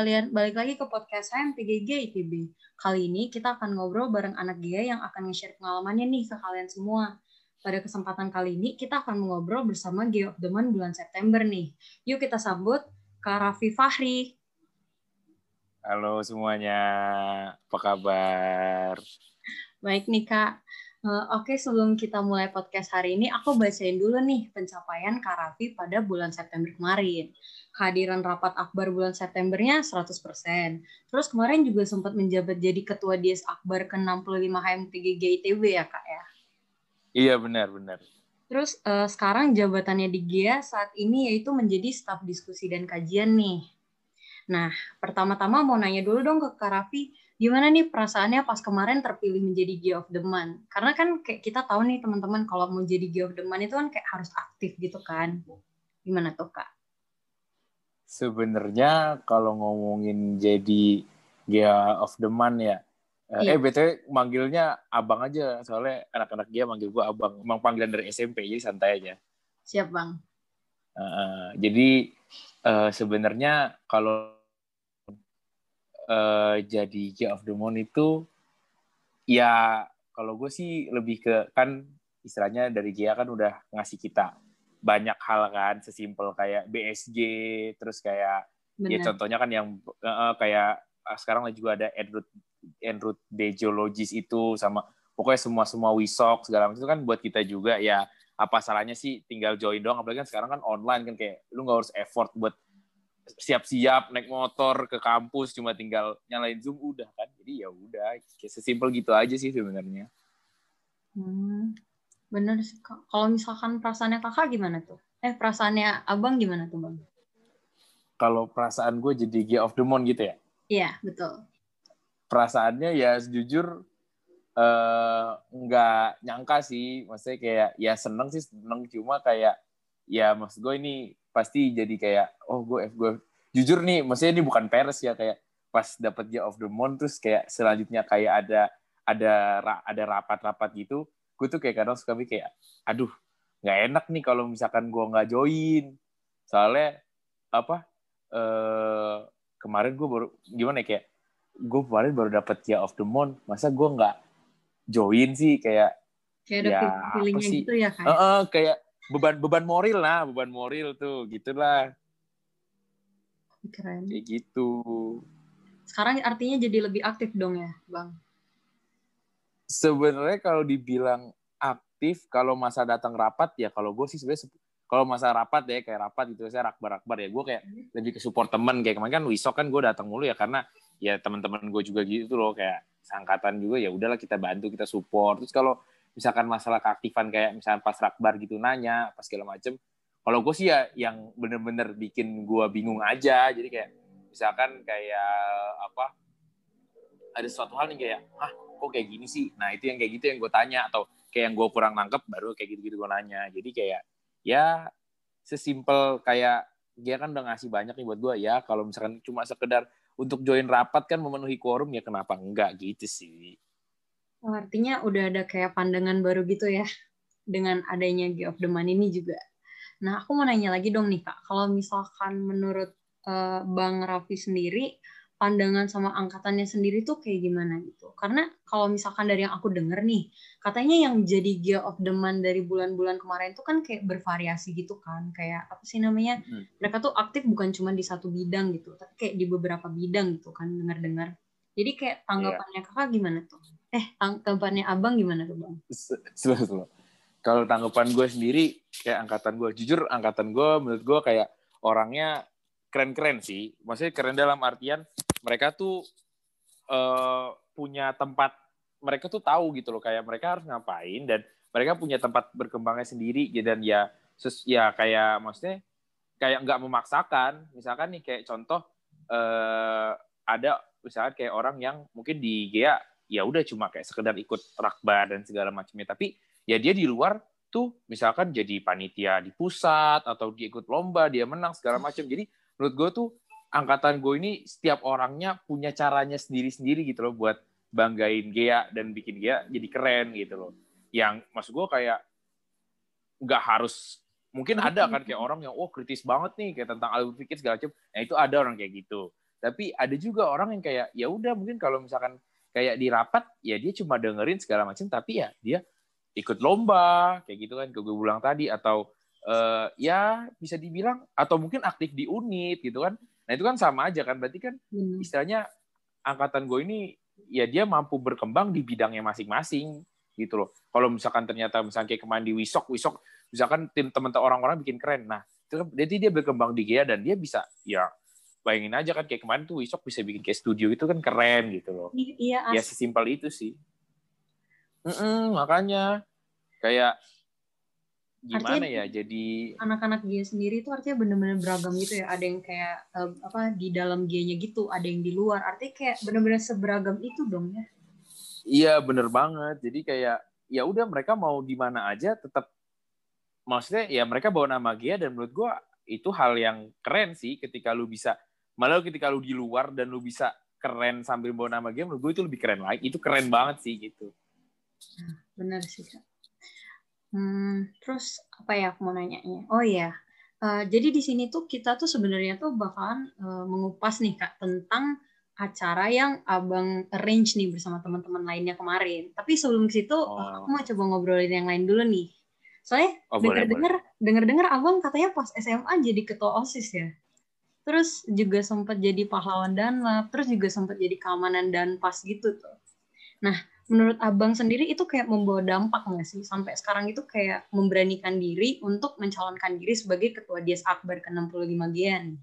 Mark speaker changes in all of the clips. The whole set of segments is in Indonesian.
Speaker 1: Sekalian, balik lagi ke podcast saya PGG ITB. Kali ini kita akan ngobrol bareng anak Gia yang akan nge-share pengalamannya nih ke kalian semua. Pada kesempatan kali ini kita akan mengobrol bersama Gia of the Month bulan September nih. Yuk kita sambut Kak Raffi Fahri.
Speaker 2: Halo semuanya, apa kabar?
Speaker 1: Baik nih Kak. Uh, Oke, okay, sebelum kita mulai podcast hari ini, aku bacain dulu nih pencapaian Kak Raffi pada bulan September kemarin. Kehadiran rapat akbar bulan Septembernya 100%. Terus kemarin juga sempat menjabat jadi ketua DS Akbar ke-65 HMTGG ITB ya, Kak ya?
Speaker 2: Iya, benar-benar.
Speaker 1: Terus uh, sekarang jabatannya di GIA saat ini yaitu menjadi staf diskusi dan kajian nih. Nah, pertama-tama mau nanya dulu dong ke Kak Raffi, gimana nih perasaannya pas kemarin terpilih menjadi Gear of the Month? Karena kan kayak kita tahu nih teman-teman kalau mau jadi Gear of the Month itu kan kayak harus aktif gitu kan. Gimana tuh Kak?
Speaker 2: Sebenarnya kalau ngomongin jadi Gear of the Month ya, eh, iya. eh btw manggilnya abang aja soalnya anak-anak dia manggil gua abang. Emang panggilan dari SMP jadi santai aja.
Speaker 1: Siap bang.
Speaker 2: Uh, jadi uh, sebenarnya kalau uh, jadi Key of the Moon itu ya kalau gue sih lebih ke kan istilahnya dari Gia kan udah ngasih kita banyak hal kan sesimpel kayak BSG terus kayak ya Bener. ya contohnya kan yang uh, kayak uh, sekarang juga ada Enroute Enroute Geologis itu sama pokoknya semua semua wisok segala macam itu kan buat kita juga ya apa salahnya sih tinggal join dong apalagi kan sekarang kan online kan kayak lu nggak harus effort buat siap-siap naik motor ke kampus cuma tinggal nyalain zoom udah kan. Jadi ya udah kayak sesimpel gitu aja sih sebenarnya.
Speaker 1: Hmm, bener sih kalau misalkan perasaannya kakak gimana tuh? Eh perasaannya abang gimana tuh bang?
Speaker 2: Kalau perasaan gue jadi Gear of the Month gitu ya?
Speaker 1: Iya betul.
Speaker 2: Perasaannya ya sejujur eh, nggak uh, nyangka sih. Maksudnya kayak ya seneng sih seneng. Cuma kayak ya maksud gue ini pasti jadi kayak oh gue gue jujur nih maksudnya ini bukan peres ya kayak pas dapat dia of the month terus kayak selanjutnya kayak ada ada ada rapat-rapat gitu gue tuh kayak kadang suka kayak aduh nggak enak nih kalau misalkan gue nggak join. Soalnya apa eh, kemarin gue baru gimana ya kayak gue kemarin baru dapat dia of the month masa gue nggak join sih? Kayak
Speaker 1: kayak ada ya, feelingnya gitu ya
Speaker 2: kayak uh, uh, kayak beban beban moral lah beban moral tuh gitulah.
Speaker 1: Keren.
Speaker 2: Kayak gitu.
Speaker 1: Sekarang artinya jadi lebih aktif dong ya bang?
Speaker 2: Sebenarnya kalau dibilang aktif kalau masa datang rapat ya kalau gue sih sebenarnya kalau masa rapat ya kayak rapat gitu saya rakbar rakbar ya gue kayak lebih ke support temen. Kayak kemarin kan wisok kan gue datang mulu ya karena ya teman-teman gue juga gitu loh kayak sangkatan juga ya udahlah kita bantu kita support. Terus kalau misalkan masalah keaktifan kayak misalkan pas rakbar gitu nanya pas segala macem. Kalau gue sih ya yang bener-bener bikin gue bingung aja. Jadi kayak misalkan kayak apa ada suatu hal nih kayak ah kok kayak gini sih? Nah itu yang kayak gitu yang gue tanya atau kayak yang gue kurang nangkep baru kayak gitu-gitu gue nanya. Jadi kayak ya sesimpel kayak dia kan udah ngasih banyak nih buat gue ya kalau misalkan cuma sekedar untuk join rapat kan memenuhi quorum ya kenapa enggak? Gitu sih
Speaker 1: Oh, artinya udah ada kayak pandangan baru gitu ya dengan adanya G of the Money ini juga. Nah, aku mau nanya lagi dong nih Kak, kalau misalkan menurut uh, Bang Raffi sendiri, pandangan sama angkatannya sendiri tuh kayak gimana gitu? Karena kalau misalkan dari yang aku denger nih, katanya yang jadi G of the Month dari bulan-bulan kemarin tuh kan kayak bervariasi gitu kan, kayak apa sih namanya? Hmm. Mereka tuh aktif bukan cuma di satu bidang gitu, tapi kayak di beberapa bidang gitu kan, dengar-dengar. Jadi kayak tanggapannya yeah. kakak gimana tuh? Eh, tanggapannya abang gimana tuh bang?
Speaker 2: Slow, Kalau tanggapan gue sendiri, kayak angkatan gue, jujur angkatan gue menurut gue kayak orangnya keren-keren sih. Maksudnya keren dalam artian mereka tuh uh, punya tempat, mereka tuh tahu gitu loh, kayak mereka harus ngapain dan mereka punya tempat berkembangnya sendiri dan ya ses, ya kayak maksudnya kayak nggak memaksakan. Misalkan nih kayak contoh uh, ada misalkan kayak orang yang mungkin di GEA ya udah cuma kayak sekedar ikut rakbar dan segala macamnya. Tapi ya dia di luar tuh misalkan jadi panitia di pusat atau dia ikut lomba dia menang segala macam. Jadi menurut gue tuh angkatan gue ini setiap orangnya punya caranya sendiri-sendiri gitu loh buat banggain Gea dan bikin Gea jadi keren gitu loh. Yang maksud gue kayak nggak harus mungkin ada kan kayak orang yang oh kritis banget nih kayak tentang Albert Fikir segala macam. Nah itu ada orang kayak gitu. Tapi ada juga orang yang kayak ya udah mungkin kalau misalkan kayak di rapat ya dia cuma dengerin segala macam tapi ya dia ikut lomba kayak gitu kan gue bilang tadi atau uh, ya bisa dibilang atau mungkin aktif di unit gitu kan. Nah itu kan sama aja kan berarti kan istilahnya angkatan gue ini ya dia mampu berkembang di bidangnya masing-masing gitu loh. Kalau misalkan ternyata misalnya kayak kemarin di Wisok Wisok misalkan tim teman-teman orang-orang bikin keren. Nah itu kan jadi dia berkembang di GEA dan dia bisa ya bayangin aja kan kayak kemarin tuh Wisok bisa bikin kayak studio itu kan keren gitu loh.
Speaker 1: Iya
Speaker 2: ya sesimpel itu sih. Mm -mm, makanya kayak gimana artinya, ya jadi
Speaker 1: anak-anak dia sendiri itu artinya bener-bener beragam gitu ya. Ada yang kayak apa di dalam G-nya gitu ada yang di luar. Artinya kayak bener-bener seberagam itu dong ya.
Speaker 2: Iya bener banget. Jadi kayak ya udah mereka mau di mana aja tetap maksudnya ya mereka bawa nama Gia dan menurut gua itu hal yang keren sih ketika lu bisa malah ketika lu di luar dan lu bisa keren sambil bawa nama Gia menurut gue itu lebih keren lagi itu keren banget sih gitu
Speaker 1: nah, benar sih kak Hmm, terus apa ya aku mau nanyanya? Oh iya, uh, jadi di sini tuh kita tuh sebenarnya tuh bakalan uh, mengupas nih kak tentang acara yang abang arrange nih bersama teman-teman lainnya kemarin. Tapi sebelum ke situ, oh. aku mau coba ngobrolin yang lain dulu nih. Soalnya oh, dengar-dengar, dengar-dengar abang katanya pas SMA jadi ketua osis ya. Terus juga sempat jadi pahlawan danlap, terus juga sempat jadi keamanan dan pas gitu tuh. Nah, menurut abang sendiri itu kayak membawa dampak nggak sih sampai sekarang itu kayak memberanikan diri untuk mencalonkan diri sebagai ketua Dias Akbar ke-65 Gian?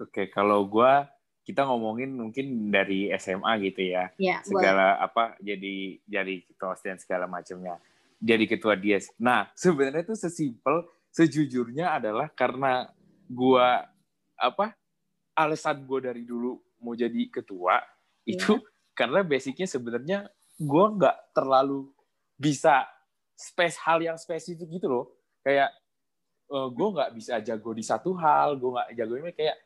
Speaker 2: Oke, kalau gue kita ngomongin mungkin dari SMA gitu ya,
Speaker 1: ya
Speaker 2: segala boleh. apa jadi jadi ketua dan segala macamnya, jadi ketua Dias. Nah sebenarnya itu sesimpel sejujurnya adalah karena gue apa alasan gue dari dulu mau jadi ketua ya. itu karena basicnya sebenarnya gue nggak terlalu bisa space hal yang spesifik gitu loh kayak uh, eh, gue nggak bisa jago di satu hal gue nggak jago ini kayak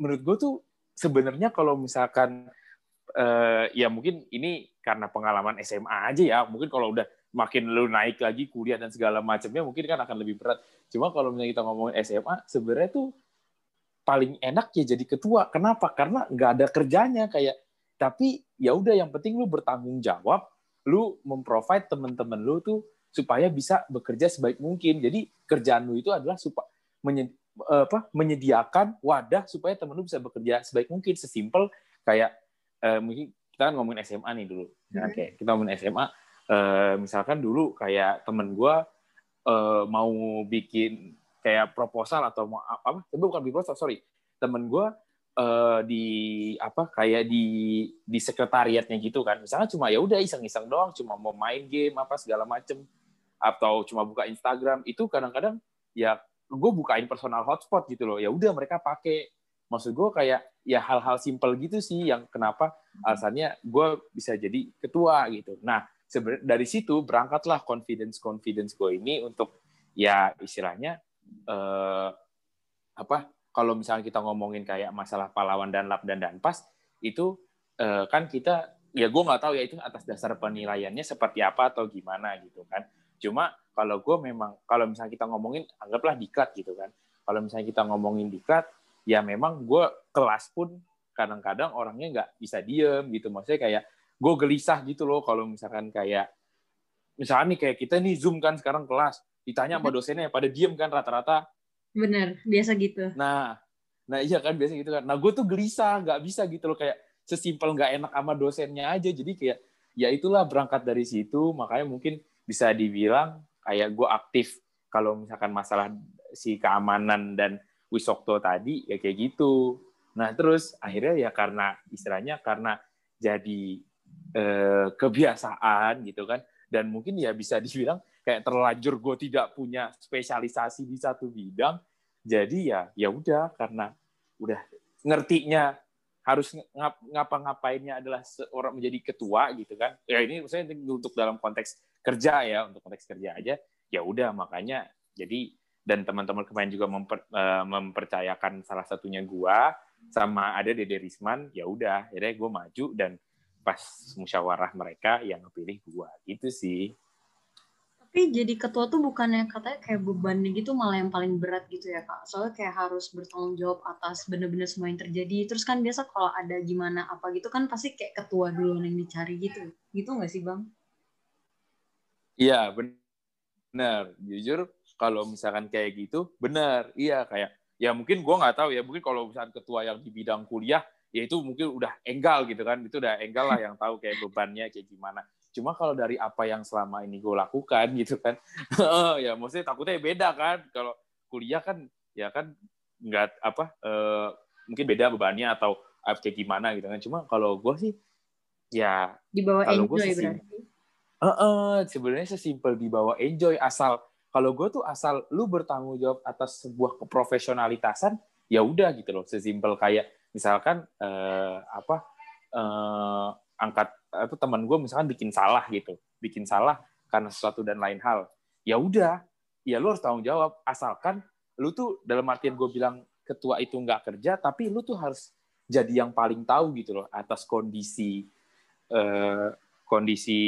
Speaker 2: menurut gue tuh sebenarnya kalau misalkan uh, ya mungkin ini karena pengalaman SMA aja ya mungkin kalau udah makin lu naik lagi kuliah dan segala macamnya mungkin kan akan lebih berat. Cuma kalau misalnya kita ngomongin SMA sebenarnya tuh paling enak ya jadi ketua. Kenapa? Karena nggak ada kerjanya kayak tapi ya udah yang penting lu bertanggung jawab lu memprovide teman-teman lu tuh supaya bisa bekerja sebaik mungkin. Jadi kerjaan lu itu adalah supaya menyed, apa, menyediakan wadah supaya temen lu bisa bekerja sebaik mungkin. Sesimpel kayak eh, mungkin kita kan ngomongin SMA nih dulu. Nah, kayak kita ngomongin SMA eh, misalkan dulu kayak temen gue eh, mau bikin kayak proposal atau mau apa? Tapi bukan proposal sorry. Temen gue uh, di apa kayak di di sekretariatnya gitu kan. Misalnya cuma ya udah iseng-iseng doang cuma mau main game apa segala macem. Atau cuma buka Instagram. Itu kadang-kadang ya gue bukain personal hotspot gitu loh. Ya udah mereka pakai maksud gue kayak ya hal-hal simpel gitu sih yang kenapa alasannya gue bisa jadi ketua gitu. Nah dari situ berangkatlah confidence confidence gue ini untuk ya istilahnya eh, apa kalau misalnya kita ngomongin kayak masalah pahlawan dan lap dan danpas itu eh, kan kita ya gue nggak tahu ya itu atas dasar penilaiannya seperti apa atau gimana gitu kan. Cuma kalau gue memang kalau misalnya kita ngomongin anggaplah diklat gitu kan. Kalau misalnya kita ngomongin diklat ya memang gue kelas pun kadang-kadang orangnya nggak bisa diem gitu. Maksudnya kayak gue gelisah gitu loh kalau misalkan kayak misalnya nih kayak kita nih zoom kan sekarang kelas ditanya sama dosennya pada diem kan rata-rata
Speaker 1: Bener, biasa gitu.
Speaker 2: Nah, nah iya kan biasa gitu kan. Nah gue tuh gelisah, nggak bisa gitu loh kayak sesimpel nggak enak sama dosennya aja. Jadi kayak ya itulah berangkat dari situ. Makanya mungkin bisa dibilang kayak gue aktif kalau misalkan masalah si keamanan dan Wisokto tadi ya kayak gitu. Nah terus akhirnya ya karena istilahnya karena jadi eh, kebiasaan gitu kan. Dan mungkin ya bisa dibilang kayak terlanjur gue tidak punya spesialisasi di satu bidang. Jadi ya ya udah karena udah ngertinya harus ngap, ngapa-ngapainnya adalah seorang menjadi ketua gitu kan. Ya ini saya untuk dalam konteks kerja ya untuk konteks kerja aja. Ya udah makanya jadi dan teman-teman kemarin juga memper, uh, mempercayakan salah satunya gua sama ada Dede Risman ya udah jadi gue maju dan pas musyawarah mereka yang pilih gua gitu sih
Speaker 1: Tapi jadi ketua tuh bukannya katanya kayak bebannya gitu malah yang paling berat gitu ya kak. Soalnya kayak harus bertanggung jawab atas bener-bener semua yang terjadi. Terus kan biasa kalau ada gimana apa gitu kan pasti kayak ketua dulu yang dicari gitu. Gitu nggak sih bang?
Speaker 2: Iya benar. Jujur kalau misalkan kayak gitu benar. Iya kayak ya mungkin gue nggak tahu ya mungkin kalau misalkan ketua yang di bidang kuliah ya itu mungkin udah enggal gitu kan itu udah enggal lah yang tahu kayak bebannya kayak gimana Cuma kalau dari apa yang selama ini gue lakukan gitu kan, ya maksudnya takutnya beda kan. Kalau kuliah kan ya kan nggak apa uh, mungkin beda bebannya atau kayak gimana gitu kan. Cuma kalau gue sih ya
Speaker 1: di bawah
Speaker 2: kalau
Speaker 1: enjoy gue berarti.
Speaker 2: Uh, uh, sebenarnya sesimpel di bawah enjoy asal kalau gue tuh asal lu bertanggung jawab atas sebuah keprofesionalitasan ya udah gitu loh sesimpel kayak misalkan uh, apa uh, angkat apa teman gue misalkan bikin salah gitu bikin salah karena sesuatu dan lain hal ya udah ya lu harus tanggung jawab. Asalkan lu tuh dalam artian gue bilang ketua itu nggak kerja tapi lu tuh harus jadi yang paling tahu gitu loh atas kondisi eh, kondisi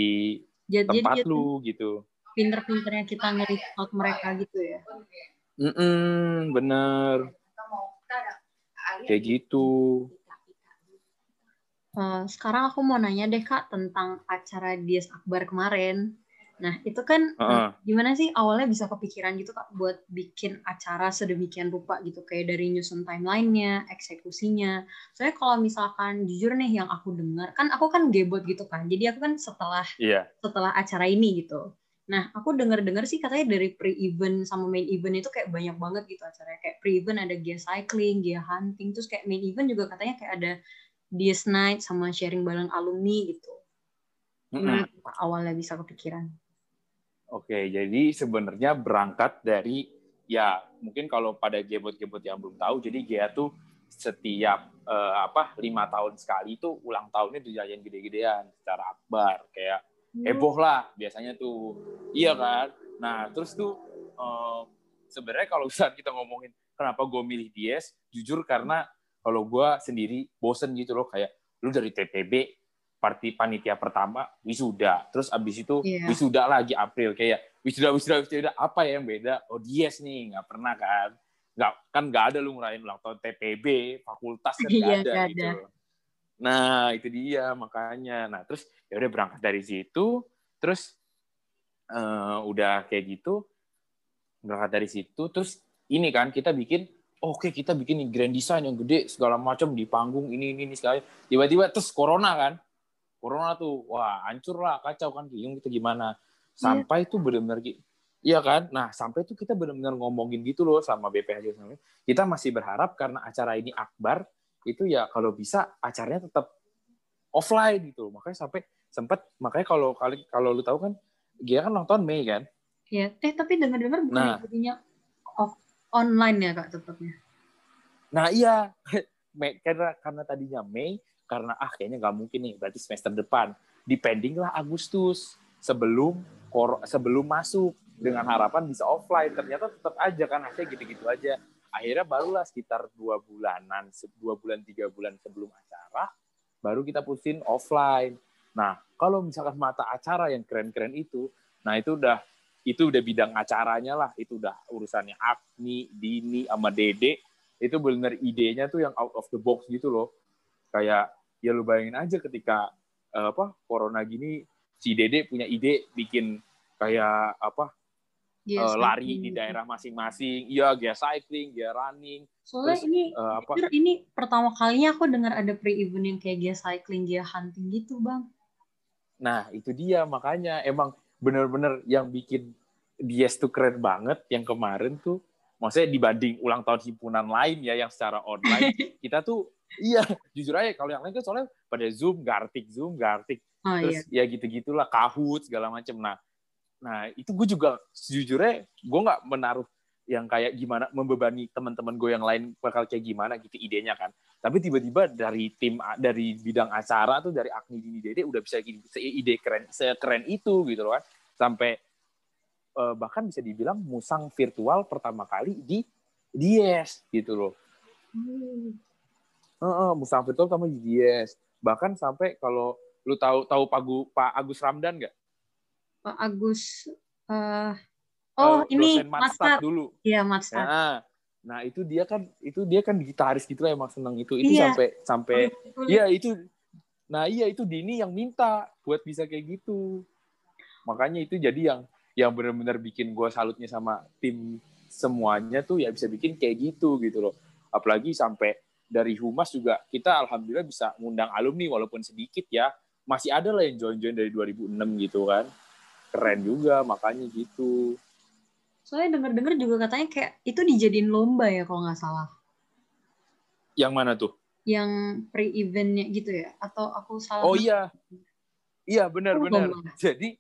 Speaker 2: jadi, tempat jadi, lu gitu.
Speaker 1: Pinter-pinternya kita ngeri mereka gitu ya.
Speaker 2: Mm -mm, bener kayak gitu
Speaker 1: Uh, sekarang aku mau nanya deh kak tentang acara Dias Akbar kemarin. Nah itu kan uh -uh. gimana sih awalnya bisa kepikiran gitu kak buat bikin acara sedemikian rupa gitu kayak dari nyusun timelinenya, eksekusinya. Soalnya kalau misalkan jujur nih yang aku dengar kan aku kan gebot gitu kan. Jadi aku kan setelah yeah. setelah acara ini gitu. Nah, aku dengar-dengar sih katanya dari pre-event sama main event itu kayak banyak banget gitu acaranya. Kayak pre-event ada gear cycling, gear hunting, terus kayak main event juga katanya kayak ada Dies Night sama sharing bareng alumni gitu. Gimana mm -hmm. awalnya bisa kepikiran?
Speaker 2: Oke, jadi sebenarnya berangkat dari ya mungkin kalau pada gebot-gebot yang belum tahu, jadi GEA tuh setiap uh, apa lima tahun sekali itu ulang tahunnya dijajain gede-gedean secara akbar kayak. Heboh lah biasanya tuh. Iya kan? Nah terus tuh uh, sebenarnya kalau saat kita ngomongin kenapa gue milih Dies jujur karena kalau gue sendiri bosen gitu loh. Kayak lu dari TPB parti panitia pertama wisuda. Terus abis itu yeah. wisuda lagi April. Kayak wisuda wisuda wisuda apa ya yang beda? Oh dies nih nggak pernah kan? Nggak kan nggak ada lu ngerayain ulang tahun TPB fakultas kan nggak yeah, ada gak gitu ada. Nah itu dia makanya. Nah terus ya udah berangkat dari situ terus uh, udah kayak gitu berangkat dari situ. Terus ini kan kita bikin oke okay, kita bikin grand design yang gede segala macam di panggung ini ini, ini segala. Tiba-tiba terus corona kan. Corona tuh wah hancur lah kacau kan bingung kita gimana. Sampai yeah. tuh benar-benar iya kan? Nah sampai tuh kita benar-benar ngomongin gitu loh sama BPH kita masih berharap karena acara ini akbar itu ya kalau bisa acaranya tetap offline gitu makanya sampai sempat makanya kalau kali kalau lu tahu kan dia kan nonton Mei kan?
Speaker 1: Iya, eh tapi dengar-dengar bukan nah, off online ya kak tetapnya?
Speaker 2: Nah iya. Mei, karena karena tadinya Mei karena ah kayaknya nggak mungkin nih berarti semester depan. Depending lah Agustus sebelum sebelum masuk dengan harapan bisa offline. Ternyata tetap aja kan hasilnya gitu-gitu aja akhirnya barulah sekitar dua bulanan dua bulan tiga bulan sebelum acara baru kita putusin offline. Nah kalau misalkan mata acara yang keren-keren itu nah itu udah itu udah bidang acaranya lah. Itu udah urusannya Agni, Dini sama Dede. Itu benar idenya tuh yang out of the box gitu loh. Kayak ya lu bayangin aja ketika uh, apa corona gini si Dede punya ide bikin kayak apa uh, lari di daerah masing-masing. Iya gear cycling gear running.
Speaker 1: Soalnya terus, ini uh, apa? ini pertama kalinya aku dengar ada pre-event yang kayak gear cycling gear hunting gitu bang.
Speaker 2: Nah itu dia makanya. Emang bener-bener yang bikin Dies tuh keren banget yang kemarin tuh maksudnya dibanding ulang tahun himpunan lain ya yang secara online. Kita tuh iya jujur aja kalau yang lain kan soalnya pada zoom gartik zoom gartik oh, terus iya. ya gitu gitulah kahut segala macem. Nah nah itu gue juga sejujurnya gue nggak menaruh yang kayak gimana membebani teman-teman gue yang lain bakal kayak gimana gitu idenya kan tapi tiba-tiba dari tim dari bidang acara tuh dari Agni Dini Dede udah bisa gini ide keren sekeren itu gitu loh kan sampai uh, bahkan bisa dibilang musang virtual pertama kali di Dies gitu loh. Hmm. Uh, uh, musang virtual pertama di Dies. Bahkan sampai kalau lu tahu tahu Pak, Pak Agus Ramdan nggak?
Speaker 1: Pak Agus Uh, oh, uh, ini
Speaker 2: Matstat dulu.
Speaker 1: Iya, Matstat.
Speaker 2: Nah, nah, itu dia kan itu dia kan gitaris gitu lah emang seneng itu. Itu iya. sampai sampai iya itu Nah, iya itu Dini yang minta buat bisa kayak gitu. Makanya itu jadi yang yang benar-benar bikin gue salutnya sama tim semuanya tuh ya bisa bikin kayak gitu gitu loh. Apalagi sampai dari humas juga kita alhamdulillah bisa ngundang alumni walaupun sedikit ya. Masih ada lah yang join-join dari 2006 gitu kan. Keren juga makanya gitu.
Speaker 1: Soalnya denger-denger juga katanya kayak itu dijadiin lomba ya kalau nggak salah.
Speaker 2: Yang mana tuh?
Speaker 1: Yang pre-eventnya gitu ya? Atau aku salah?
Speaker 2: Oh iya. Iya benar-benar. Jadi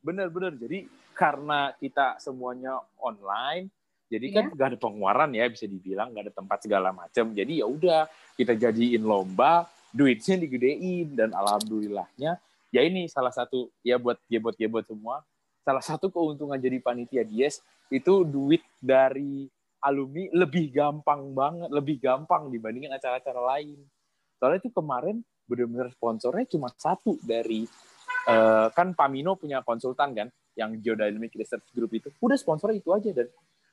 Speaker 2: benar-benar. Jadi karena kita semuanya online, jadi kan yeah. gak ada pengeluaran ya bisa dibilang, gak ada tempat segala macam. Jadi ya udah kita jadiin lomba, duitnya digedein dan alhamdulillahnya ya ini salah satu ya buat ya buat ya buat semua salah satu keuntungan jadi panitia Dies itu duit dari alumni lebih gampang banget, lebih gampang dibandingin acara-acara lain. Soalnya itu kemarin benar-benar sponsornya cuma satu dari uh, kan Pamino punya konsultan kan yang Geodynamic Research Group itu udah sponsornya itu aja dan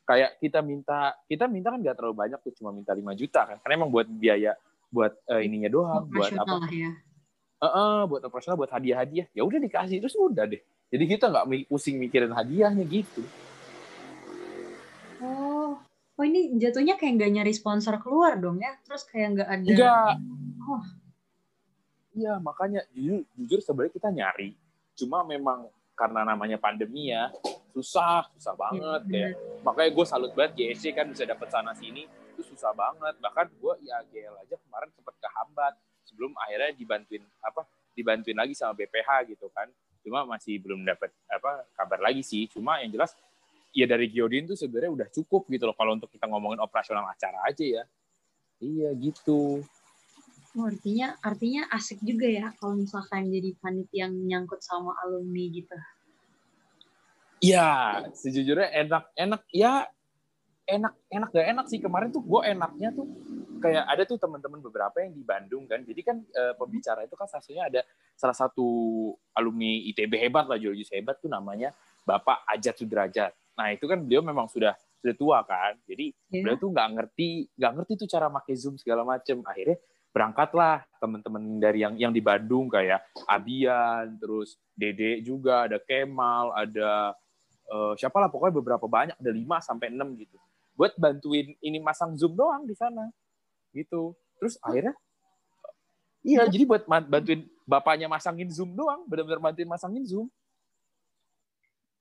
Speaker 2: kayak kita minta kita minta kan nggak terlalu banyak tuh cuma minta 5 juta kan karena emang buat biaya buat uh, ininya doang buat apa ya. Uh, uh, buat operasional buat hadiah-hadiah. Ya udah dikasih terus udah deh. Jadi kita nggak pusing mikirin hadiahnya gitu.
Speaker 1: Oh. Oh ini jatuhnya kayak nggak nyari sponsor keluar dong ya? Terus kayak nggak ada
Speaker 2: enggak oh. iya makanya jujur, jujur sebenarnya kita nyari. Cuma memang karena namanya pandemi ya susah susah banget ya, kayak. makanya gue salut banget GSC kan bisa dapat sana sini itu susah banget. Bahkan gue ya GL aja kemarin sempat kehambat sebelum akhirnya dibantuin apa dibantuin lagi sama BPH gitu kan. Cuma masih belum dapat apa kabar lagi sih. Cuma yang jelas ya dari Geodin tuh sebenarnya udah cukup gitu loh. Kalau untuk kita ngomongin operasional acara aja ya. Iya gitu.
Speaker 1: Oh, artinya artinya asik juga ya kalau misalkan jadi panitia yang nyangkut sama alumni gitu.
Speaker 2: Iya, sejujurnya enak enak. Ya enak enak gak enak sih. Kemarin tuh gue enaknya tuh kayak ada tuh teman-teman beberapa yang di Bandung kan. Jadi kan e, pembicara itu kan satunya ada salah satu alumni ITB hebat lah geologis hebat tuh namanya Bapak Ajat Sudrajat. Nah itu kan beliau memang sudah sudah tua kan. Jadi yeah. beliau tuh nggak ngerti nggak ngerti tuh cara pakai zoom segala macem. Akhirnya berangkatlah teman-teman dari yang yang di Bandung kayak Abian terus Dede juga ada Kemal ada uh, siapa lah pokoknya beberapa banyak ada 5 sampai enam gitu buat bantuin ini masang zoom doang di sana. Gitu. Terus akhirnya iya. jadi buat bantuin bapaknya masangin zoom doang benar-benar bantuin masangin zoom.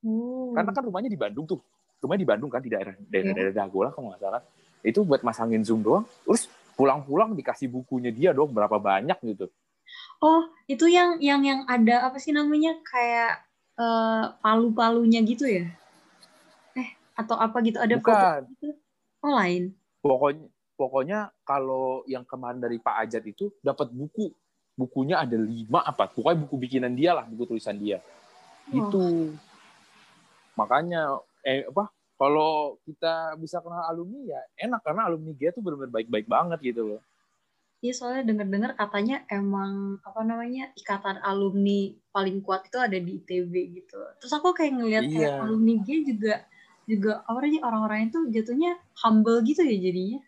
Speaker 2: Hmm. karena kan rumahnya di Bandung tuh. Rumahnya di Bandung kan di daerah daerah, yeah. daerah Dagola kalau nggak salah. Itu buat masangin zoom doang. Terus pulang-pulang dikasih bukunya dia dong berapa banyak gitu.
Speaker 1: Oh itu yang yang yang ada apa sih namanya? Kayak uh, palu-palunya gitu ya? Atau apa gitu? Ada
Speaker 2: Bukan. gitu?
Speaker 1: Oh, lain.
Speaker 2: Pokoknya pokoknya kalau yang kemarin dari Pak Ajat itu dapat buku. Bukunya ada lima apa? Pokoknya buku bikinan dia lah, buku tulisan dia. Oh. Itu. Makanya eh apa? Kalau kita bisa kenal alumni ya enak karena alumni dia tuh benar-benar baik-baik banget gitu loh.
Speaker 1: Iya soalnya dengar-dengar katanya emang apa namanya ikatan alumni paling kuat itu ada di ITB gitu. Terus aku kayak ngeliat iya. kayak alumni dia juga juga orang orang-orang itu jatuhnya humble gitu ya jadinya.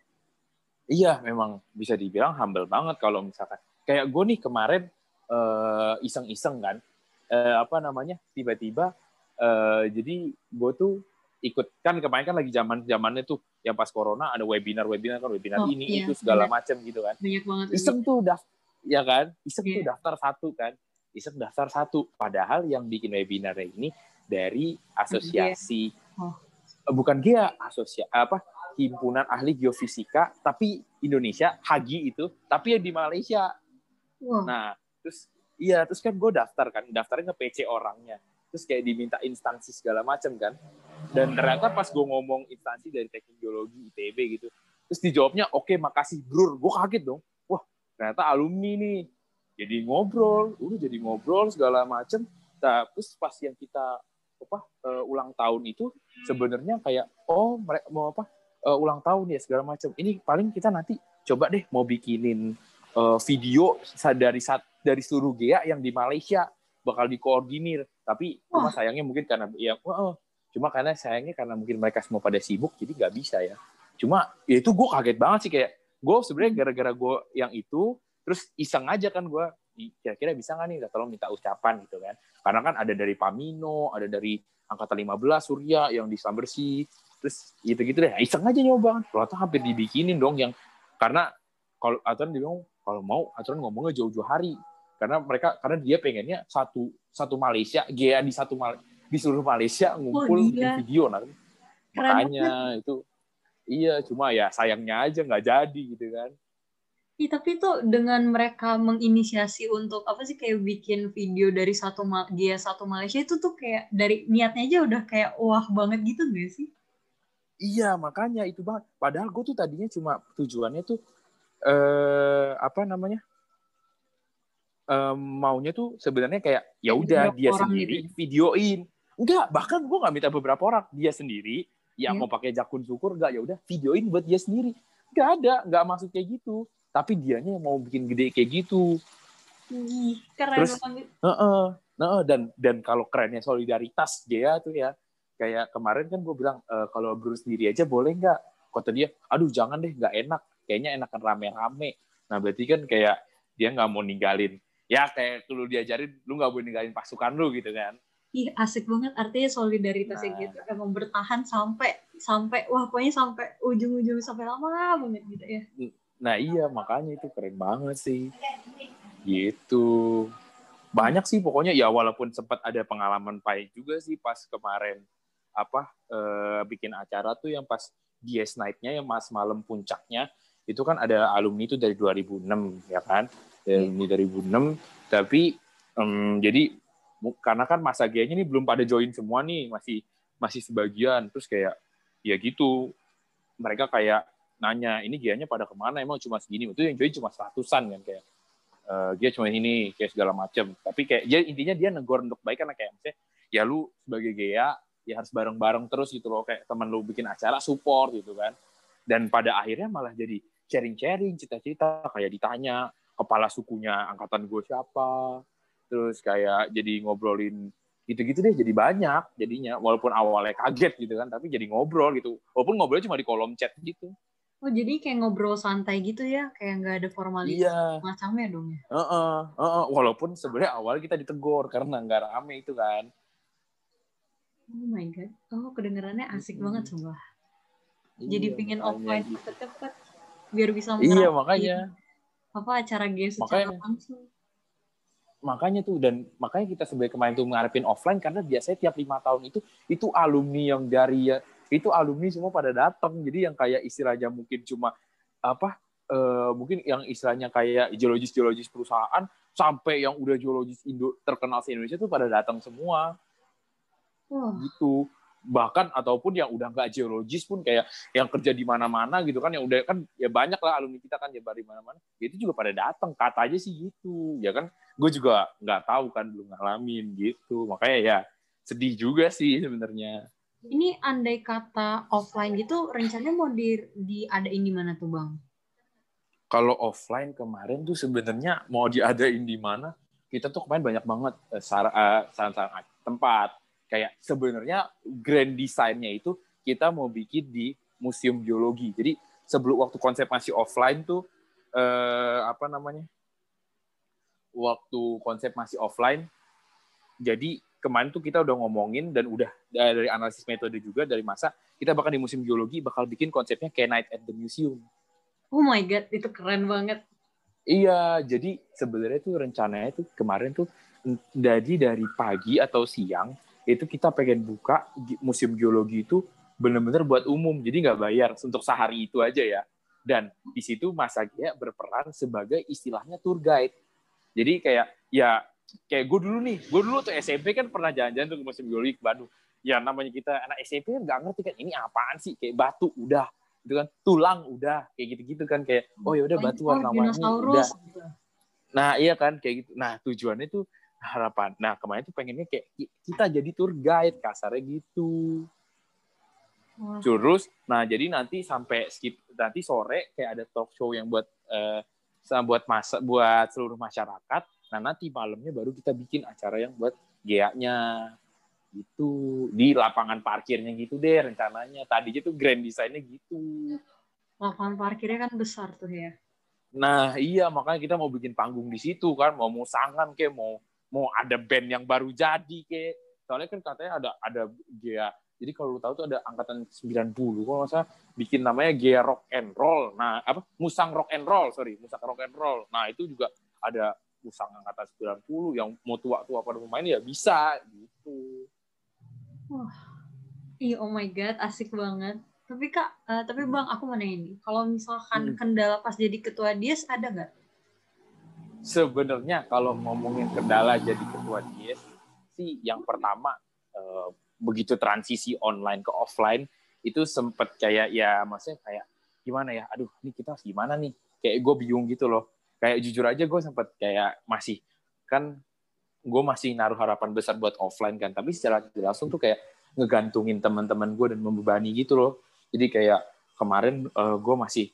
Speaker 2: Iya memang bisa dibilang humble banget kalau misalkan kayak gue nih kemarin uh, iseng-iseng kan uh, apa namanya tiba-tiba uh, jadi gue tuh ikut kan kemarin kan lagi zaman zamannya tuh yang pas corona ada webinar webinar kan webinar oh, ini iya, itu segala macam gitu kan
Speaker 1: banyak banget
Speaker 2: iseng tuh dah ya kan iseng yeah. tuh daftar satu kan iseng daftar satu padahal yang bikin webinar ini dari asosiasi yeah. oh. Bukan dia asosiasi apa himpunan ahli geofisika tapi Indonesia Hagi itu tapi yang di Malaysia. Wow. nah terus iya terus kan gue daftar kan daftarnya ke PC orangnya. Terus kayak diminta instansi segala macam kan. Dan ternyata pas gue ngomong instansi dari teknik geologi ITB gitu terus dijawabnya oke okay, makasih bro gue kaget dong. Wah ternyata alumni nih. Jadi ngobrol udah jadi ngobrol segala macam nah, terus pas yang kita apa uh, ulang tahun itu sebenarnya kayak oh mereka mau apa uh, ulang tahun ya segala macam ini paling kita nanti coba deh mau bikinin uh, video dari dari seluruh GEA yang di Malaysia bakal dikoordinir. Tapi cuma sayangnya mungkin karena ya oh, cuma karena sayangnya karena mungkin mereka semua pada sibuk jadi nggak bisa ya. Cuma ya itu gue kaget banget sih kayak gue sebenarnya gara-gara gue yang itu terus iseng aja kan gue kira-kira bisa nggak nih? Tolong minta ucapan gitu kan karena kan ada dari Pamino ada dari angkatan 15 Surya yang di bersih. Terus gitu-gitu deh. Iseng aja nyoba. Ternyata hampir dibikinin dong yang karena kalau aturan dia bilang kalau mau aturan ngomongnya jauh-jauh hari. Karena mereka karena dia pengennya satu satu Malaysia GA di satu Mal di seluruh Malaysia ngumpul oh, video. Nah makanya itu iya cuma ya sayangnya aja nggak jadi gitu kan
Speaker 1: Iya, tapi itu dengan mereka menginisiasi untuk apa sih kayak bikin video dari satu dia satu Malaysia itu tuh kayak dari niatnya aja udah kayak wah banget gitu gak sih?
Speaker 2: Iya makanya itu banget. Padahal gue tuh tadinya cuma tujuannya tuh eh apa namanya? Um, maunya tuh sebenarnya kayak ya udah dia sendiri gitu. videoin. Enggak, bahkan gue nggak minta beberapa orang, dia sendiri yang yeah. mau pakai jakun syukur enggak ya udah videoin buat dia sendiri. Enggak ada, enggak maksud kayak gitu. Tapi dianya yang mau bikin gede kayak gitu.
Speaker 1: keren Terus,
Speaker 2: banget. Uh -uh, uh, dan dan kalau kerennya solidaritas dia tuh ya kayak kemarin kan gue bilang e, kalau Bruce sendiri aja boleh nggak kata dia aduh jangan deh nggak enak kayaknya enakan rame-rame nah berarti kan kayak dia nggak mau ninggalin ya kayak lu diajarin lu nggak boleh ninggalin pasukan lu gitu kan
Speaker 1: Ih asik banget artinya solidaritas nah. gitu emang bertahan sampai sampai wah pokoknya sampai ujung-ujung sampai lama banget gitu ya.
Speaker 2: Nah iya makanya itu keren banget sih. Gitu. Banyak sih pokoknya ya walaupun sempat ada pengalaman pahit juga sih pas kemarin apa uh, bikin acara tuh yang pas DS Night-nya yang mas malam puncaknya itu kan ada alumni itu dari 2006 ya kan dari yeah. 2006 tapi um, jadi karena kan masa G-nya ini belum pada join semua nih masih masih sebagian terus kayak ya gitu mereka kayak nanya ini G-nya pada ke mana? Emang cuma segini? Itu yang join cuma seratusan kan kayak uh, dia cuma ini kayak segala macam tapi kayak ya intinya dia negor untuk baik karena kayak misalnya ya lu sebagai GA ya harus bareng-bareng terus gitu loh kayak teman lu bikin acara support gitu kan. Dan pada akhirnya malah jadi sharing-sharing cita-cita kayak ditanya kepala sukunya angkatan gue siapa terus kayak jadi ngobrolin gitu-gitu deh jadi banyak jadinya walaupun awalnya kaget gitu kan tapi jadi ngobrol gitu. Walaupun ngobrolnya cuma di kolom chat gitu
Speaker 1: Oh jadi kayak ngobrol santai gitu ya, kayak nggak ada formalitas iya. macamnya dong ya?
Speaker 2: Uh -uh, uh -uh. Walaupun sebenarnya awal kita ditegur karena nggak rame itu kan.
Speaker 1: Oh my god. Oh, kedengarannya asik hmm. banget. Jadi iya, pingin offline gitu. cepet-cepet biar bisa
Speaker 2: Iya, makanya.
Speaker 1: Apa acara game secara makanya, langsung.
Speaker 2: Makanya tuh dan makanya kita sebagai kemarin tuh ngarepin offline karena biasanya tiap lima tahun itu itu alumni yang dari ya itu alumni semua pada datang. Jadi yang kayak istilahnya mungkin cuma apa uh, mungkin yang istilahnya kayak geologis-geologis perusahaan sampai yang udah geologis Indo terkenal di Indonesia tuh pada datang semua. Oh. gitu. Bahkan ataupun yang udah nggak geologis pun kayak yang kerja di mana-mana gitu kan yang udah kan ya banyak lah alumni kita kan ya dari mana-mana. Ya itu juga pada datang. Kata aja sih gitu. Ya kan? Gue juga nggak tahu kan belum ngalamin gitu. Makanya ya sedih juga sih sebenarnya
Speaker 1: ini andai kata offline gitu rencananya mau di diadain di mana tuh bang
Speaker 2: kalau offline kemarin tuh sebenarnya mau diadain di mana kita tuh kemarin banyak banget uh, saran-saran tempat kayak sebenarnya grand design-nya itu kita mau bikin di museum geologi. Jadi sebelum waktu konsep masih offline tuh eh, apa namanya? Waktu konsep masih offline, jadi kemarin tuh kita udah ngomongin dan udah dari analisis metode juga dari masa kita bakal di museum geologi bakal bikin konsepnya kayak night at the museum.
Speaker 1: Oh my god, itu keren banget.
Speaker 2: Iya, jadi sebenarnya tuh rencananya tuh kemarin tuh jadi dari pagi atau siang itu kita pengen buka museum geologi itu benar-benar buat umum jadi nggak bayar untuk sehari itu aja ya dan di situ Mas Agia berperan sebagai istilahnya tour guide jadi kayak ya kayak gue dulu nih gue dulu tuh SMP kan pernah jalan-jalan tuh ke museum geologi ke Bandung ya namanya kita anak SMP kan nggak ngerti kan ini apaan sih kayak batu udah itu kan tulang udah kayak gitu-gitu kan kayak oh ya udah batu warna-warni udah nah iya kan kayak gitu nah tujuannya tuh harapan. Nah kemarin tuh pengennya kayak kita jadi tour guide kasarnya gitu. Wah. Terus, nah jadi nanti sampai skip nanti sore kayak ada talk show yang buat uh, buat masa buat seluruh masyarakat. Nah nanti malamnya baru kita bikin acara yang buat GA-nya gitu. Di lapangan parkirnya gitu deh rencananya. Tadinya tuh grand desainnya gitu.
Speaker 1: Lapangan parkirnya kan besar tuh ya.
Speaker 2: Nah iya makanya kita mau bikin panggung di situ kan. Mau musangan kayak mau mau ada band yang baru jadi kayak. Soalnya kan katanya ada ada GA jadi kalau lu tahu tuh ada angkatan 90 kalau nggak salah bikin namanya GA Rock and Roll. Nah apa? Musang Rock and Roll sorry. Musang Rock and Roll. Nah itu juga ada Musang angkatan 90 yang mau tua-tua pada pemain ya bisa gitu
Speaker 1: Wah, iya oh my god, asik banget. Tapi kak, uh, tapi bang, aku mau nanya nih, kalau misalkan hmm. kendala pas jadi ketua dies ada nggak?
Speaker 2: Sebenarnya kalau ngomongin kendala jadi ketua dies, sih yang pertama uh, begitu transisi online ke offline itu sempet kayak ya maksudnya kayak gimana ya, aduh ini kita gimana nih? Kayak gue bingung gitu loh. Kayak jujur aja gue sempet kayak masih kan gue masih naruh harapan besar buat offline kan. Tapi secara langsung tuh kayak ngegantungin teman-teman gue dan membebani gitu loh. Jadi kayak kemarin uh, gue masih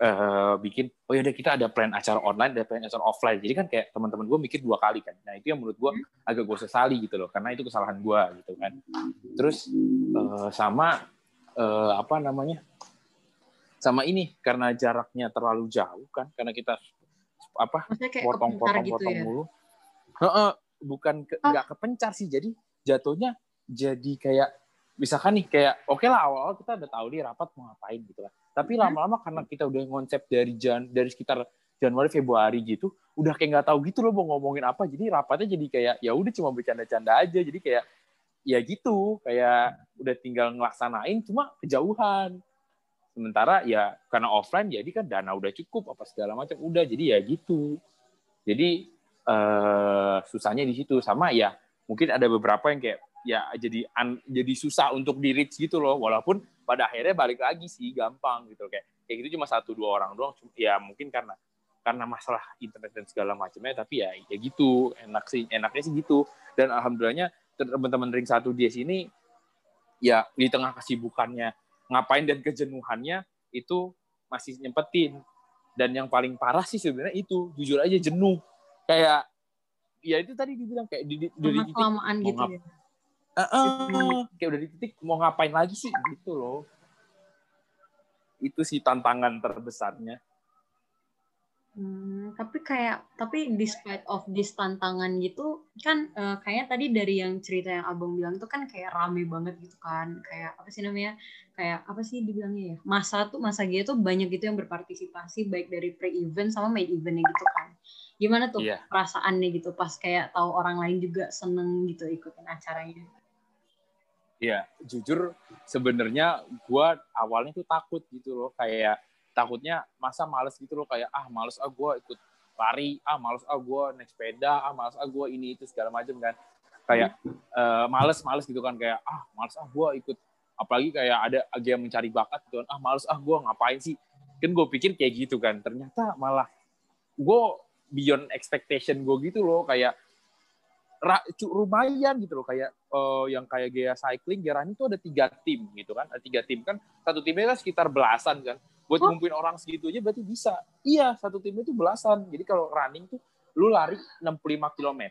Speaker 2: uh, bikin oh ya udah kita ada plan acara online ada plan acara offline. Jadi kan kayak teman-teman gue mikir dua kali kan. Nah itu yang menurut gue agak gue sesali gitu loh. Karena itu kesalahan gue gitu kan. Terus uh, sama uh, apa namanya sama ini karena jaraknya terlalu jauh kan karena kita apa potong-potong gitu ya? mulu. Heeh, bukan ke, nggak kepencar sih jadi jatuhnya jadi kayak misalkan nih kayak oke okay lah awal-awal kita udah tahu nih rapat mau ngapain gitu lah tapi lama-lama karena kita udah ngonsep dari jan dari sekitar Januari Februari gitu udah kayak nggak tahu gitu loh mau ngomongin apa. Jadi rapatnya jadi kayak ya udah cuma bercanda-canda aja. Jadi kayak ya gitu kayak udah tinggal ngelaksanain cuma kejauhan sementara ya karena offline jadi kan dana udah cukup apa segala macam. Udah jadi ya gitu. Jadi uh, susahnya di situ. Sama ya mungkin ada beberapa yang kayak ya jadi un, jadi susah untuk di reach gitu loh. Walaupun pada akhirnya balik lagi sih gampang gitu. Kayak kayak gitu cuma satu dua orang doang. Ya mungkin karena karena masalah internet dan segala macamnya. Tapi ya ya gitu. Enak sih enaknya sih gitu. Dan alhamdulillahnya teman-teman ring satu dia sini ya di tengah kesibukannya ngapain dan kejenuhannya itu masih nyempetin dan yang paling parah sih sebenarnya itu jujur aja jenuh kayak ya itu tadi dibilang kayak di, di, dari titik
Speaker 1: kelamaan gitu ya.
Speaker 2: Uh, uh, kayak udah di titik mau ngapain lagi sih gitu loh. Itu sih tantangan terbesarnya.
Speaker 1: Hmm, tapi kayak tapi despite of this tantangan gitu kan uh, kayaknya tadi dari yang cerita yang abang bilang tuh kan kayak rame banget gitu kan kayak apa sih namanya kayak apa sih dibilangnya ya masa tuh masa gitu tuh banyak gitu yang berpartisipasi baik dari pre event sama main eventnya gitu kan Gimana tuh yeah. perasaannya gitu pas kayak tahu orang lain juga seneng gitu ikutin acaranya?
Speaker 2: Iya, jujur sebenarnya gue awalnya tuh takut gitu loh, kayak takutnya masa males gitu loh, kayak ah males ah gue ikut lari, ah males ah gue naik sepeda, ah males ah gue ini itu segala macam kan, kayak uh, males males gitu kan, kayak ah males ah gue ikut, apalagi kayak ada yang mencari bakat gitu kan, ah males ah gue ngapain sih, kan gue pikir kayak gitu kan, ternyata malah gue beyond expectation gue gitu loh kayak lumayan gitu loh kayak uh, yang kayak gaya cycling running itu ada tiga tim gitu kan ada tiga tim kan satu timnya kan sekitar belasan kan buat oh. ngumpulin orang segitu aja berarti bisa iya satu timnya itu belasan jadi kalau running tuh lu lari 65 km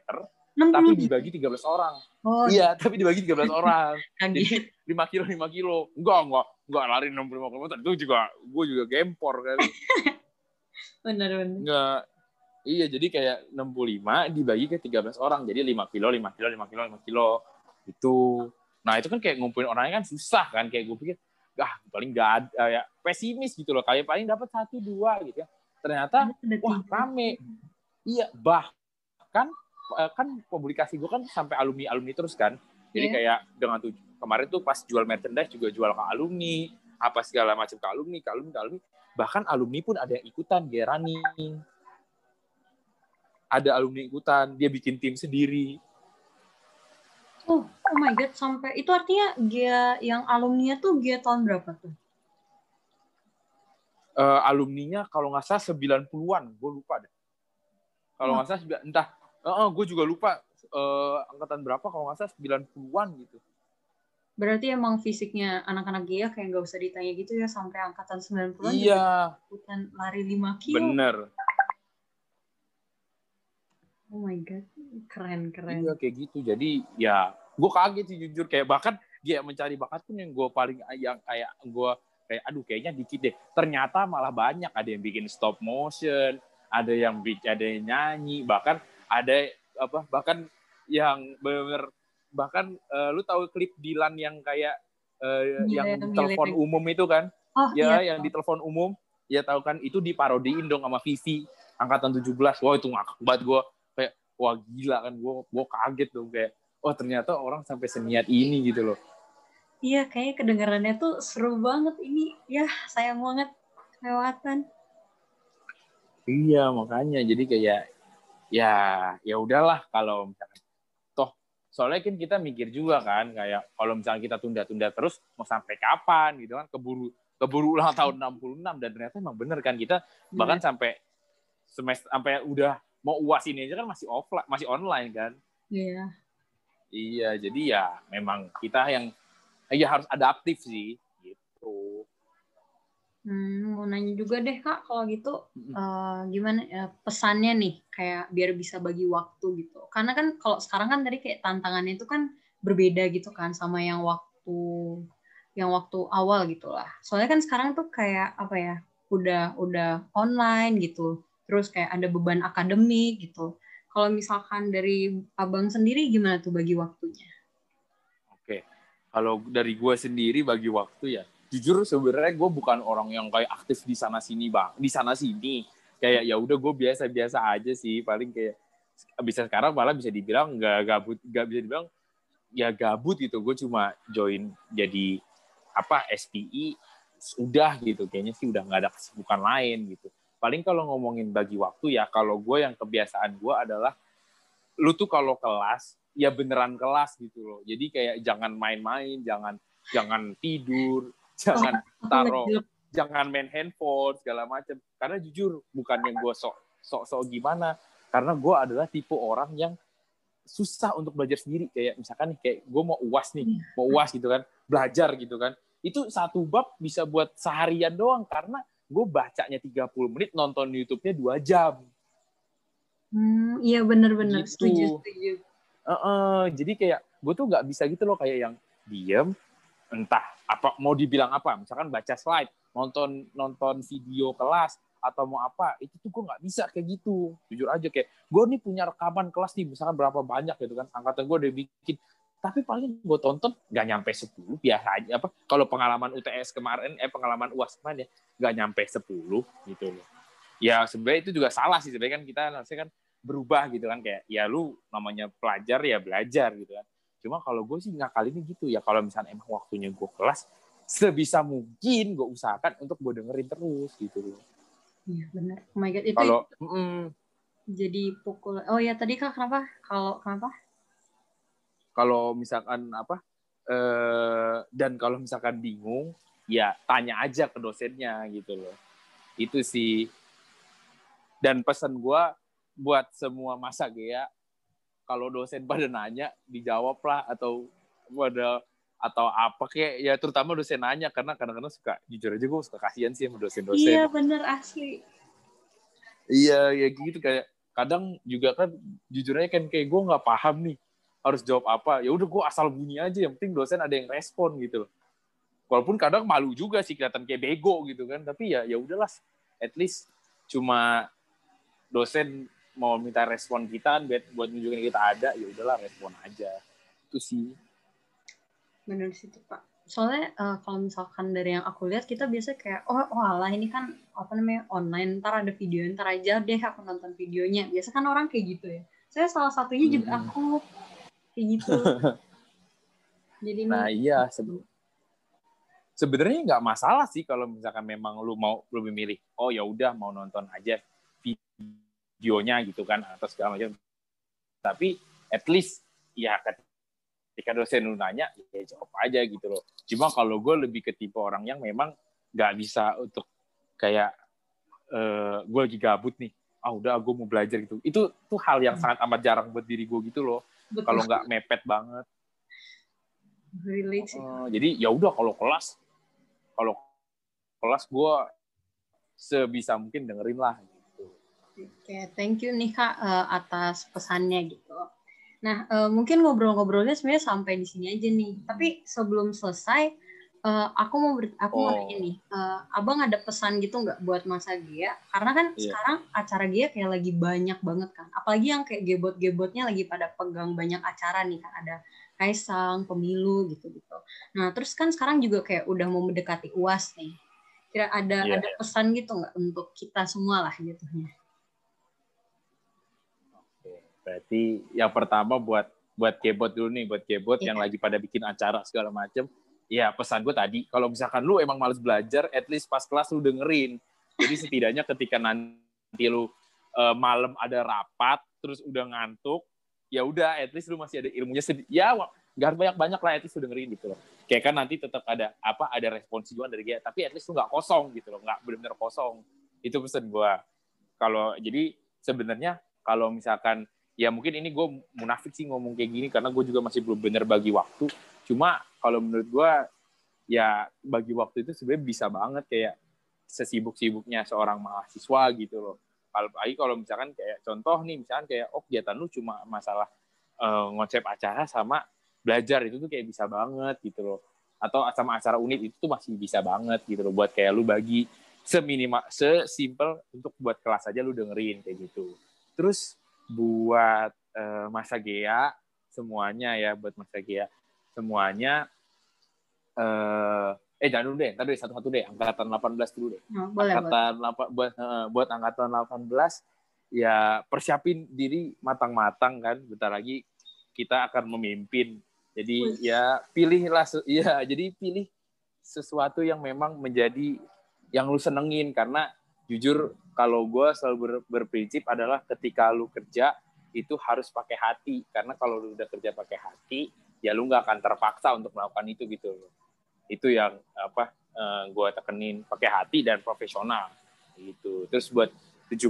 Speaker 2: 60. tapi dibagi 13 orang oh. iya tapi dibagi 13 orang jadi 5 kilo 5 kilo enggak enggak enggak lari 65 km itu juga gue juga gempor kan
Speaker 1: benar benar
Speaker 2: enggak Iya, jadi kayak 65 dibagi ke 13 orang. Jadi 5 kilo, 5 kilo, 5 kilo, 5 kilo. Itu. Nah, itu kan kayak ngumpulin orangnya kan susah kan. Kayak gue pikir, ah paling gak ada, ya pesimis gitu loh. Kayak paling dapat satu dua gitu ya. Ternyata, wah rame. Iya, bahkan eh, kan publikasi gue kan sampai alumni-alumni terus kan. Jadi yeah. kayak dengan tuh kemarin tuh pas jual merchandise juga jual ke alumni, apa segala macam ke alumni, ke alumni, ke alumni. Bahkan alumni pun ada yang ikutan gerani ada alumni ikutan, dia bikin tim sendiri.
Speaker 1: Oh, oh my god, sampai itu artinya dia yang alumninya tuh dia tahun berapa tuh?
Speaker 2: Uh, alumninya kalau nggak salah 90-an, gue lupa deh. Kalau nggak oh. salah entah, uh, uh, gue juga lupa uh, angkatan berapa kalau nggak salah 90-an gitu.
Speaker 1: Berarti emang fisiknya anak-anak Gia kayak nggak usah ditanya gitu ya sampai angkatan 90-an.
Speaker 2: Iya.
Speaker 1: Bukan lari 5 kilo.
Speaker 2: Bener
Speaker 1: Oh my god. Keren, keren.
Speaker 2: Iya kayak gitu. Jadi ya gue kaget sih jujur kayak bahkan dia mencari bakat pun yang gue paling yang kayak gue kayak aduh kayaknya dikit deh. Ternyata malah banyak ada yang bikin stop motion, ada yang bikin ada yang nyanyi, bahkan ada apa bahkan yang bener bahkan uh, lu tahu klip Dilan yang kayak uh, yang, yang telepon umum itu kan?
Speaker 1: Oh,
Speaker 2: ya,
Speaker 1: iya.
Speaker 2: yang di telepon umum. Ya tahu kan itu diparodiin dong sama Vivi angkatan 17. Wah, itu ngakak banget gue wah gila kan gue gue kaget dong kayak wah ternyata orang sampai seniat ini gitu loh.
Speaker 1: Iya, kayaknya kedengarannya tuh seru banget ini. Ya, sayang banget kelewatan.
Speaker 2: Iya, makanya jadi kayak ya ya udahlah kalau misalkan toh soalnya kan kita mikir juga kan kayak kalau misalnya kita tunda-tunda terus mau sampai kapan gitu kan keburu keburu ulang tahun 66 dan ternyata emang bener kan kita bahkan hmm. sampai semester sampai udah mau uas ini aja kan masih offline masih online kan?
Speaker 1: Iya.
Speaker 2: Iya jadi ya memang kita yang ya harus adaptif sih gitu.
Speaker 1: Hmm, mau nanya juga deh kak kalau gitu uh, gimana ya, pesannya nih kayak biar bisa bagi waktu gitu. Karena kan kalau sekarang kan tadi kayak tantangannya itu kan berbeda gitu kan sama yang waktu yang waktu awal gitu lah. Soalnya kan sekarang tuh kayak apa ya udah udah online gitu terus kayak ada beban akademik gitu. Kalau misalkan dari abang sendiri gimana tuh bagi waktunya?
Speaker 2: Oke, kalau dari gue sendiri bagi waktu ya, jujur sebenarnya gue bukan orang yang kayak aktif di sana sini bang, di sana sini. Kayak ya udah gue biasa-biasa aja sih, paling kayak bisa sekarang malah bisa dibilang nggak gabut, nggak bisa dibilang ya gabut gitu. Gue cuma join jadi apa SPI, udah gitu. Kayaknya sih udah nggak ada kesibukan lain gitu paling kalau ngomongin bagi waktu ya kalau gue yang kebiasaan gue adalah lu tuh kalau kelas ya beneran kelas gitu loh. Jadi kayak jangan main-main jangan jangan tidur jangan taruh jangan main handphone segala macam karena jujur bukan yang gue sok sok sok gimana karena gue adalah tipe orang yang susah untuk belajar sendiri. Kayak misalkan nih kayak gue mau uas nih iya. mau uas gitu kan belajar gitu kan. Itu satu bab bisa buat seharian doang karena gue bacanya 30 menit nonton YouTube-nya dua jam.
Speaker 1: Hmm, iya bener-bener gitu. setuju setuju.
Speaker 2: Uh -uh, jadi kayak gue tuh nggak bisa gitu loh kayak yang diem entah apa mau dibilang apa. Misalkan baca slide nonton nonton video kelas atau mau apa itu tuh gue nggak bisa kayak gitu. Jujur aja kayak gue nih punya rekaman kelas nih misalkan berapa banyak gitu kan. Angkatan gue udah bikin tapi paling gue tonton nggak nyampe 10 biasa aja. Apa kalau pengalaman UTS kemarin eh pengalaman UAS kemarin ya nggak nyampe 10 gitu loh. Ya sebenarnya itu juga salah sih. Sebenarnya kan kita harusnya kan berubah gitu kan. Kayak ya lu namanya pelajar ya belajar gitu kan. Cuma kalau gue sih nggak kali ini gitu. Ya kalau misalnya emang waktunya gue kelas sebisa mungkin gue usahakan untuk gue dengerin terus gitu loh.
Speaker 1: Iya benar oh my god itu
Speaker 2: kalau mm,
Speaker 1: jadi pukul oh ya tadi kak kenapa? Kalau kenapa
Speaker 2: kalau misalkan apa eh, dan kalau misalkan bingung ya tanya aja ke dosennya gitu loh. Itu sih. Dan pesan gue buat semua masa ya kalau dosen pada nanya dijawab lah atau pada atau apa kayak ya terutama dosen nanya karena kadang-kadang suka jujur aja gue suka kasihan sih sama dosen-dosen.
Speaker 1: Iya bener asli.
Speaker 2: Iya ya gitu kayak kadang juga kan jujur aja kan kayak gue nggak paham nih harus jawab apa ya udah gue asal bunyi aja yang penting dosen ada yang respon gitu loh. Walaupun kadang malu juga sih kelihatan kayak bego gitu kan tapi ya ya udahlah. At least cuma dosen mau minta respon kita buat buat nunjukin kita ada ya udahlah respon aja. Itu sih.
Speaker 1: Benar sih pak. Soalnya uh, kalau misalkan dari yang aku lihat kita biasa kayak oh oh alah ini kan apa namanya online ntar ada video ntar aja deh aku nonton videonya. Biasa kan orang kayak gitu ya. Saya salah satunya hmm. juga aku kayak gitu.
Speaker 2: Jadi nah nih, iya sebenarnya nggak masalah sih kalau misalkan memang lu mau lebih milih oh ya udah mau nonton aja videonya gitu kan atau segala macam. Tapi at least ya ketika dosen lu nanya ya jawab aja gitu loh. Cuma kalau gue lebih ke tipe orang yang memang nggak bisa untuk kayak uh, gue lagi gabut nih. Ah udah gue mau belajar gitu. Itu tuh hal yang sangat amat jarang buat diri gue gitu loh kalau nggak mepet banget
Speaker 1: Relate
Speaker 2: uh, jadi ya udah kalau kelas kalau kelas gue sebisa mungkin dengerin lah gitu.
Speaker 1: Oke, okay, thank you nih kak uh, atas pesannya gitu. Nah, uh, mungkin ngobrol-ngobrolnya sebenarnya sampai di sini aja nih. Tapi sebelum selesai, uh, aku mau ber, aku oh. mau nanya nih, uh, abang ada pesan gitu nggak buat masa Gia? Karena kan yeah. sekarang acara Gia kayak lagi banyak banget kan. Apalagi yang kayak gebot-gebotnya lagi pada pegang banyak acara nih kan. Ada Kaisang, pemilu gitu-gitu. Nah, terus kan sekarang juga kayak udah mau mendekati UAS nih. Kira ada yeah. ada pesan gitu nggak untuk kita semua lah gitu
Speaker 2: Berarti yang pertama buat buat kebot dulu nih, buat kebot yeah. yang lagi pada bikin acara segala macem. Ya pesan gue tadi, kalau misalkan lu emang males belajar, at least pas kelas lu dengerin. Jadi setidaknya ketika nanti lu uh, malam ada rapat, terus udah ngantuk, ya udah, at least lu masih ada ilmunya. Ya nggak banyak banyak lah, at least lu dengerin gitu loh. Kayak kan nanti tetap ada apa ada respons juga dari dia, tapi at least lu nggak kosong gitu loh, nggak benar-benar kosong. Itu pesan gue. Kalau jadi sebenarnya kalau misalkan ya mungkin ini gue munafik sih ngomong kayak gini karena gue juga masih belum bener bagi waktu cuma kalau menurut gue ya bagi waktu itu sebenarnya bisa banget kayak sesibuk-sibuknya seorang mahasiswa gitu loh. Apalagi kalau misalkan kayak contoh nih misalkan kayak oh kegiatan lu cuma masalah uh, ngonsep acara sama belajar itu tuh kayak bisa banget gitu loh. Atau sama acara unit itu tuh masih bisa banget gitu loh buat kayak lu bagi seminimal sesimpel untuk buat kelas aja lu dengerin kayak gitu. Terus buat uh, Masa Gea semuanya ya buat Masa Gea semuanya uh, eh jangan dulu deh, tadi satu-satu deh, angkatan 18 dulu deh. Oh, boleh, angkatan boleh. buat uh, buat angkatan 18 ya persiapin diri matang-matang kan, bentar lagi kita akan memimpin. Jadi Uish. ya pilihlah ya jadi pilih sesuatu yang memang menjadi yang lu senengin karena jujur kalau gue selalu ber, berprinsip adalah ketika lu kerja itu harus pakai hati karena kalau lu udah kerja pakai hati ya lu nggak akan terpaksa untuk melakukan itu gitu itu yang apa eh, gue tekenin pakai hati dan profesional gitu. Terus buat 17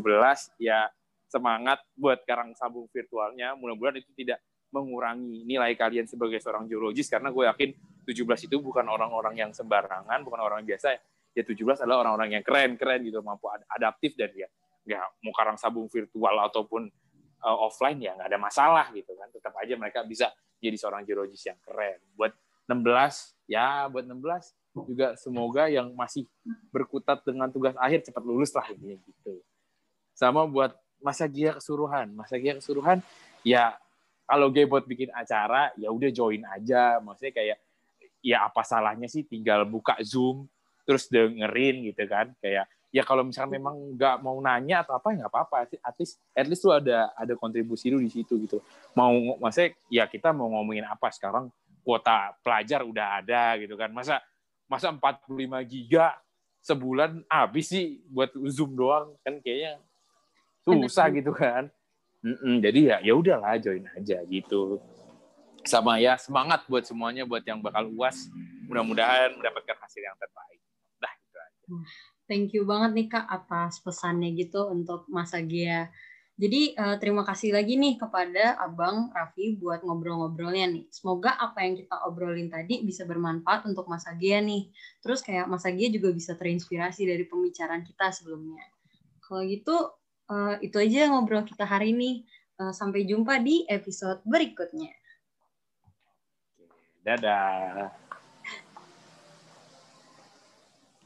Speaker 2: ya semangat buat karang sabung virtualnya. Mudah-mudahan itu tidak mengurangi nilai kalian sebagai seorang geologis karena gue yakin 17 itu bukan orang-orang yang sembarangan bukan orang biasa. Ya 17 adalah orang-orang yang keren-keren gitu mampu adaptif dan ya nggak mau karang sabung virtual ataupun uh, offline ya nggak ada masalah gitu kan. Tetap aja mereka bisa jadi seorang geologis yang keren. Buat 16 ya buat 16 juga semoga yang masih berkutat dengan tugas akhir cepat lulus lah ini gitu. Sama buat masa gia kesuruhan. Masa gia kesuruhan ya kalau buat bikin acara ya udah join aja. Maksudnya kayak ya apa salahnya sih tinggal buka zoom terus dengerin gitu kan. Kayak ya kalau misalnya memang nggak mau nanya atau apa ya nggak apa-apa. At least at least lu ada ada kontribusi lu di situ gitu. Mau maksudnya ya kita mau ngomongin apa sekarang kuota pelajar udah ada gitu kan. Masa masa 45 giga sebulan habis sih buat zoom doang? Kan kayaknya susah gitu kan. Mm -mm, jadi ya ya udahlah join aja gitu. Sama ya semangat buat semuanya buat yang bakal uas. Mudah-mudahan mendapatkan hasil yang terbaik
Speaker 1: Thank you banget nih Kak atas pesannya gitu untuk Mas Agia. Jadi uh, terima kasih lagi nih kepada Abang Raffi buat ngobrol-ngobrolnya nih. Semoga apa yang kita obrolin tadi bisa bermanfaat untuk Mas Agia nih. Terus kayak Mas Agia juga bisa terinspirasi dari pembicaraan kita sebelumnya. Kalau gitu uh, itu aja ngobrol kita hari ini. Uh, sampai jumpa di episode berikutnya.
Speaker 2: Dadah.